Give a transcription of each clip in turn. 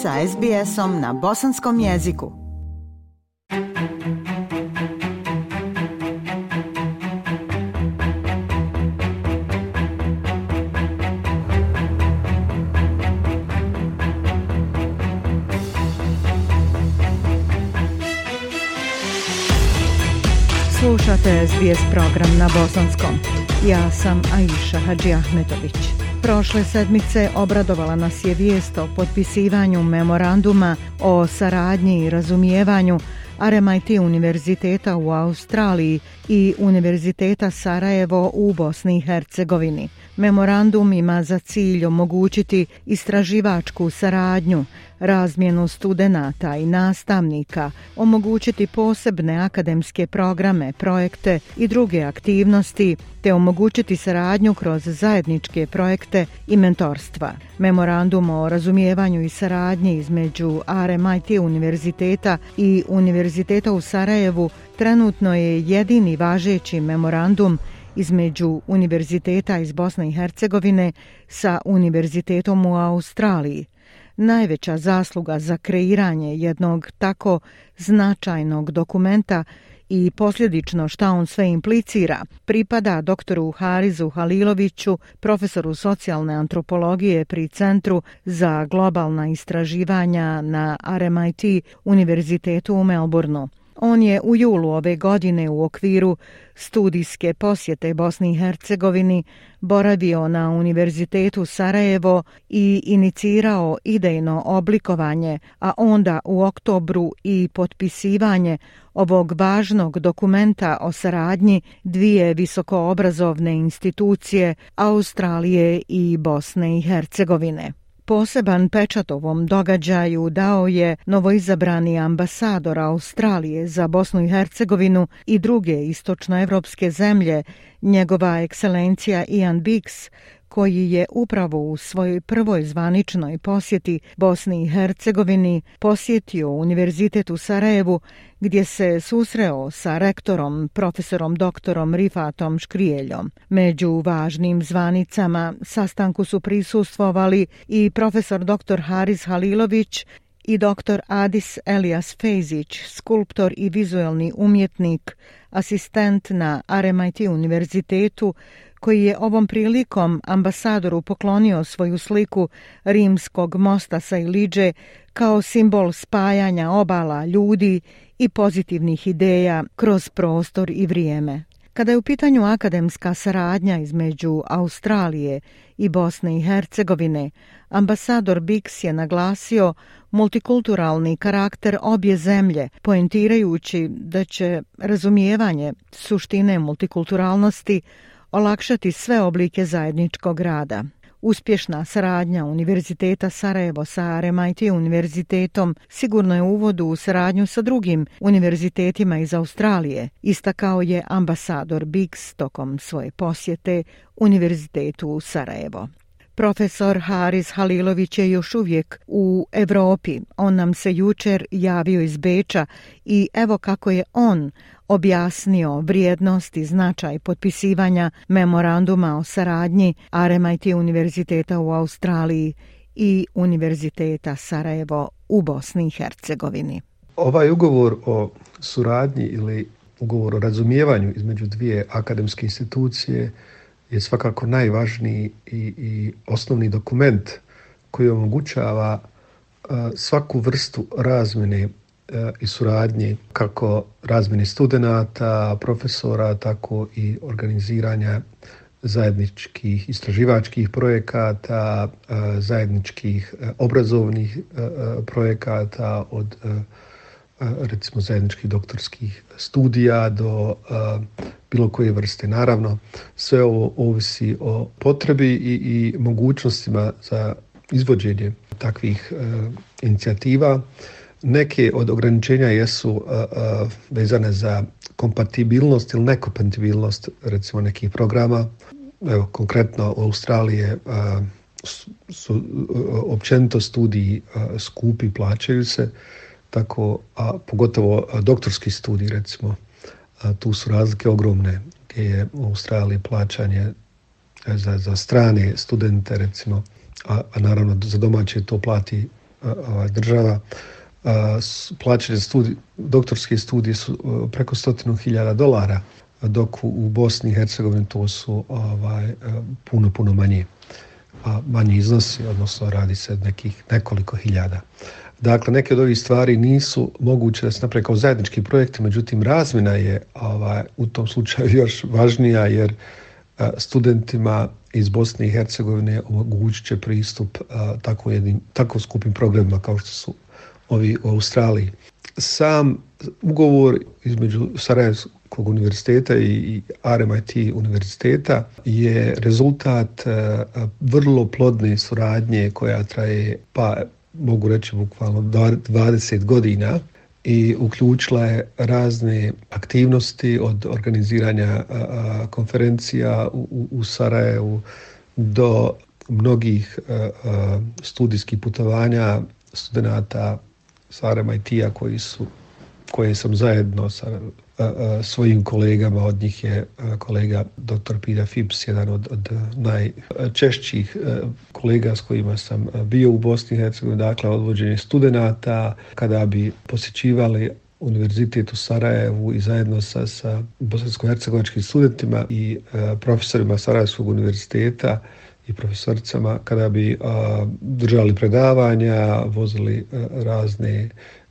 sa SBS-om na bosanskom jeziku. Slušate SBS program na bosanskom. Ja sam Aisha Hadži Ahmetović. Prošle sedmice obradovala nas je vijest o potpisivanju memoranduma o saradnji i razumijevanju RMIT Univerziteta u Australiji i Univerziteta Sarajevo u Bosni i Hercegovini. Memorandum ima za cilj omogućiti istraživačku saradnju, razmjenu studenata i nastavnika, omogućiti posebne akademske programe, projekte i druge aktivnosti, te omogućiti saradnju kroz zajedničke projekte i mentorstva. Memorandum o razumijevanju i saradnji između RMIT Univerziteta i Univerziteta u Sarajevu trenutno je jedini važeći memorandum između Univerziteta iz Bosne i Hercegovine sa Univerzitetom u Australiji. Najveća zasluga za kreiranje jednog tako značajnog dokumenta i posljedično šta on sve implicira, pripada doktoru Harizu Haliloviću, profesoru socijalne antropologije pri Centru za globalna istraživanja na RMIT Univerzitetu u Melbourneu. On je u julu ove godine u okviru studijske posjete Bosni i Hercegovini boravio na Univerzitetu Sarajevo i inicirao idejno oblikovanje, a onda u oktobru i potpisivanje ovog važnog dokumenta o saradnji dvije visokoobrazovne institucije Australije i Bosne i Hercegovine. Poseban pečat ovom događaju dao je novoizabrani ambasador Australije za Bosnu i Hercegovinu i druge istočnoevropske zemlje, njegova ekscelencija Ian Biggs, koji je upravo u svojoj prvoj zvaničnoj posjeti Bosni i Hercegovini posjetio Univerzitet u Sarajevu gdje se susreo sa rektorom, profesorom doktorom Rifatom Škrijeljom. Među važnim zvanicama sastanku su prisustvovali i profesor doktor Haris Halilović i dr. Adis Elias Fejzić, skulptor i vizuelni umjetnik, asistent na RMIT univerzitetu, koji je ovom prilikom ambasadoru poklonio svoju sliku rimskog mosta sa Iliđe kao simbol spajanja obala ljudi i pozitivnih ideja kroz prostor i vrijeme. Kada je u pitanju akademska saradnja između Australije i Bosne i Hercegovine, ambasador Bix je naglasio multikulturalni karakter obje zemlje, poentirajući da će razumijevanje suštine multikulturalnosti olakšati sve oblike zajedničkog rada. Uspješna saradnja Univerziteta Sarajevo sa RMIT univerzitetom sigurno je uvod u saradnju sa drugim univerzitetima iz Australije, istakao je ambasador Biggs tokom svoje posjete Univerzitetu u Sarajevo. Profesor Haris Halilović je još uvijek u Evropi. On nam se jučer javio iz Beča i evo kako je on objasnio vrijednost i značaj potpisivanja memoranduma o saradnji RMIT Univerziteta u Australiji i Univerziteta Sarajevo u Bosni i Hercegovini. Ovaj ugovor o suradnji ili ugovor o razumijevanju između dvije akademske institucije je svakako najvažniji i, i osnovni dokument koji omogućava e, svaku vrstu razmene i suradnje kako razmjeni studenta, profesora, tako i organiziranja zajedničkih istraživačkih projekata, e, zajedničkih e, obrazovnih e, projekata od recimo zajedničkih doktorskih studija do bilo koje vrste. Naravno, sve ovo ovisi o potrebi i, i mogućnostima za izvođenje takvih inicijativa. Neke od ograničenja jesu uh, uh, vezane za kompatibilnost ili nekompatibilnost recimo nekih programa. Evo, konkretno u Australije uh, su uh, općenito studiji uh, skupi, plaćaju se, tako, a pogotovo uh, doktorski studij, recimo, uh, tu su razlike ogromne, gdje je u Australiji plaćanje e, za, za strane studente, recimo, a, a naravno za domaće to plati ovaj, država plaćene studij, doktorske studije su e, preko stotinu hiljada dolara, dok u Bosni i Hercegovini to su ovaj, e, puno, puno manje, a iznosi, odnosno radi se nekih nekoliko hiljada. Dakle, neke od ovih stvari nisu moguće da se napravi kao zajednički projekti, međutim, razmjena je ovaj, u tom slučaju još važnija, jer e, studentima iz Bosne i Hercegovine omogućit će pristup tako, jednim, tako skupim programima kao što su ovi u Australiji. Sam ugovor između Sarajevskog univerziteta i RMIT univerziteta je rezultat e, vrlo plodne suradnje koja traje, pa mogu reći bukvalno 20 godina i uključila je razne aktivnosti od organiziranja e, e, konferencija u, u Sarajevu do mnogih studijskih putovanja studenta sa i Tija koji su koje sam zajedno sa svojim kolegama, od njih je kolega dr. Pira Fips, jedan od, od najčešćih kolega s kojima sam bio u Bosni i Hercegovini, dakle odvođenje studenta, kada bi posjećivali univerzitet u Sarajevu i zajedno sa, sa bosansko-hercegovačkim studentima i profesorima Sarajevskog univerziteta i profesoricama, kada bi držali predavanja, vozili e, razne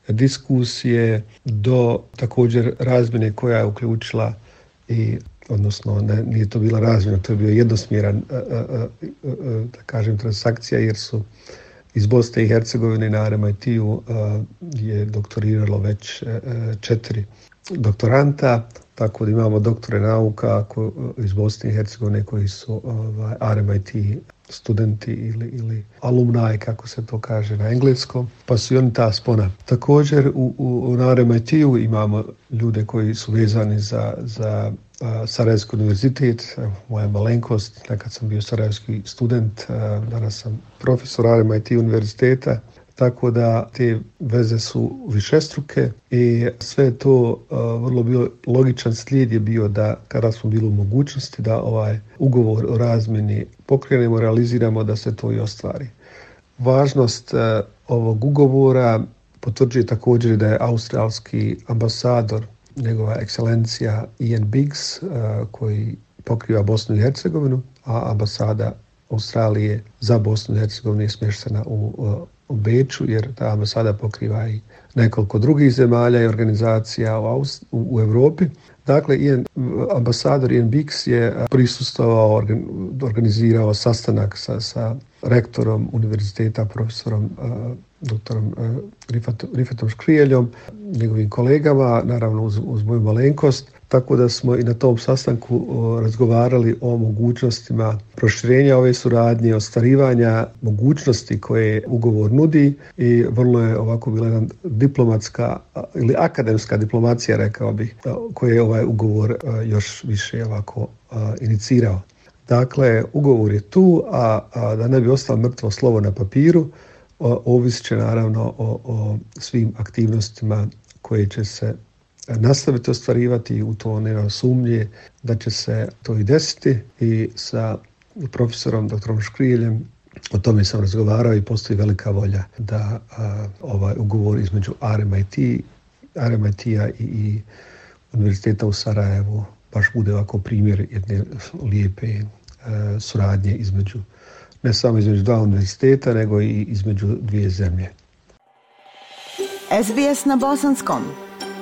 diskusije do također razmjene koja je uključila i odnosno ne, nije to bila razmjena, to je bio jednosmjeran e, e, da kažem transakcija jer su iz Bosne i Hercegovine na RMIT-u je doktoriralo već četiri doktoranta, tako da imamo doktore nauka eh, iz Bosne i Hercegovine koji su ovaj, RMIT studenti ili, ili alumni, kako se to kaže na engleskom, pa su i oni ta spona. Također u, u, na RMIT-u imamo ljude koji su vezani za, za eh, Sarajevski univerzitet, moja malenkost, nekad sam bio sarajevski student, eh, danas sam profesor RMIT univerziteta, tako da te veze su višestruke i sve to vrlo bio logičan slijed je bio da kada smo bili u mogućnosti da ovaj ugovor o razmjeni pokrenemo, realiziramo da se to i ostvari. Važnost ovog ugovora potvrđuje također da je australski ambasador, njegova ekscelencija Ian Biggs, koji pokriva Bosnu i Hercegovinu, a ambasada Australije za Bosnu i Hercegovinu je smještena u u Beču, jer ta ambasada pokriva i nekoliko drugih zemalja i organizacija u, Aust u, u Evropi. Dakle, Ian, ambasador Ian Bix je prisustovao, organizirao sastanak sa, sa rektorom univerziteta, profesorom uh, doktorom uh, Rifatom Škrijeljom, njegovim kolegama, naravno uz, uz moju malenkost, tako da smo i na tom sastanku razgovarali o mogućnostima proširenja ove suradnje, ostvarivanja mogućnosti koje ugovor nudi i vrlo je ovako bila jedan diplomatska ili akademska diplomacija, rekao bih, koje je ovaj ugovor još više ovako inicirao. Dakle, ugovor je tu, a, a da ne bi ostalo mrtvo slovo na papiru, ovisit će naravno o, o svim aktivnostima koje će se nastaviti ostvarivati u to nema sumnje da će se to i desiti i sa profesorom dr. Škriljem o tome sam razgovarao i postoji velika volja da a, ovaj ugovor između RMIT, RMIT-a i, i Univerziteta u Sarajevu baš bude ovako primjer jedne lijepe a, suradnje između ne samo između dva univerziteta, nego i između dvije zemlje. SBS na Bosanskom.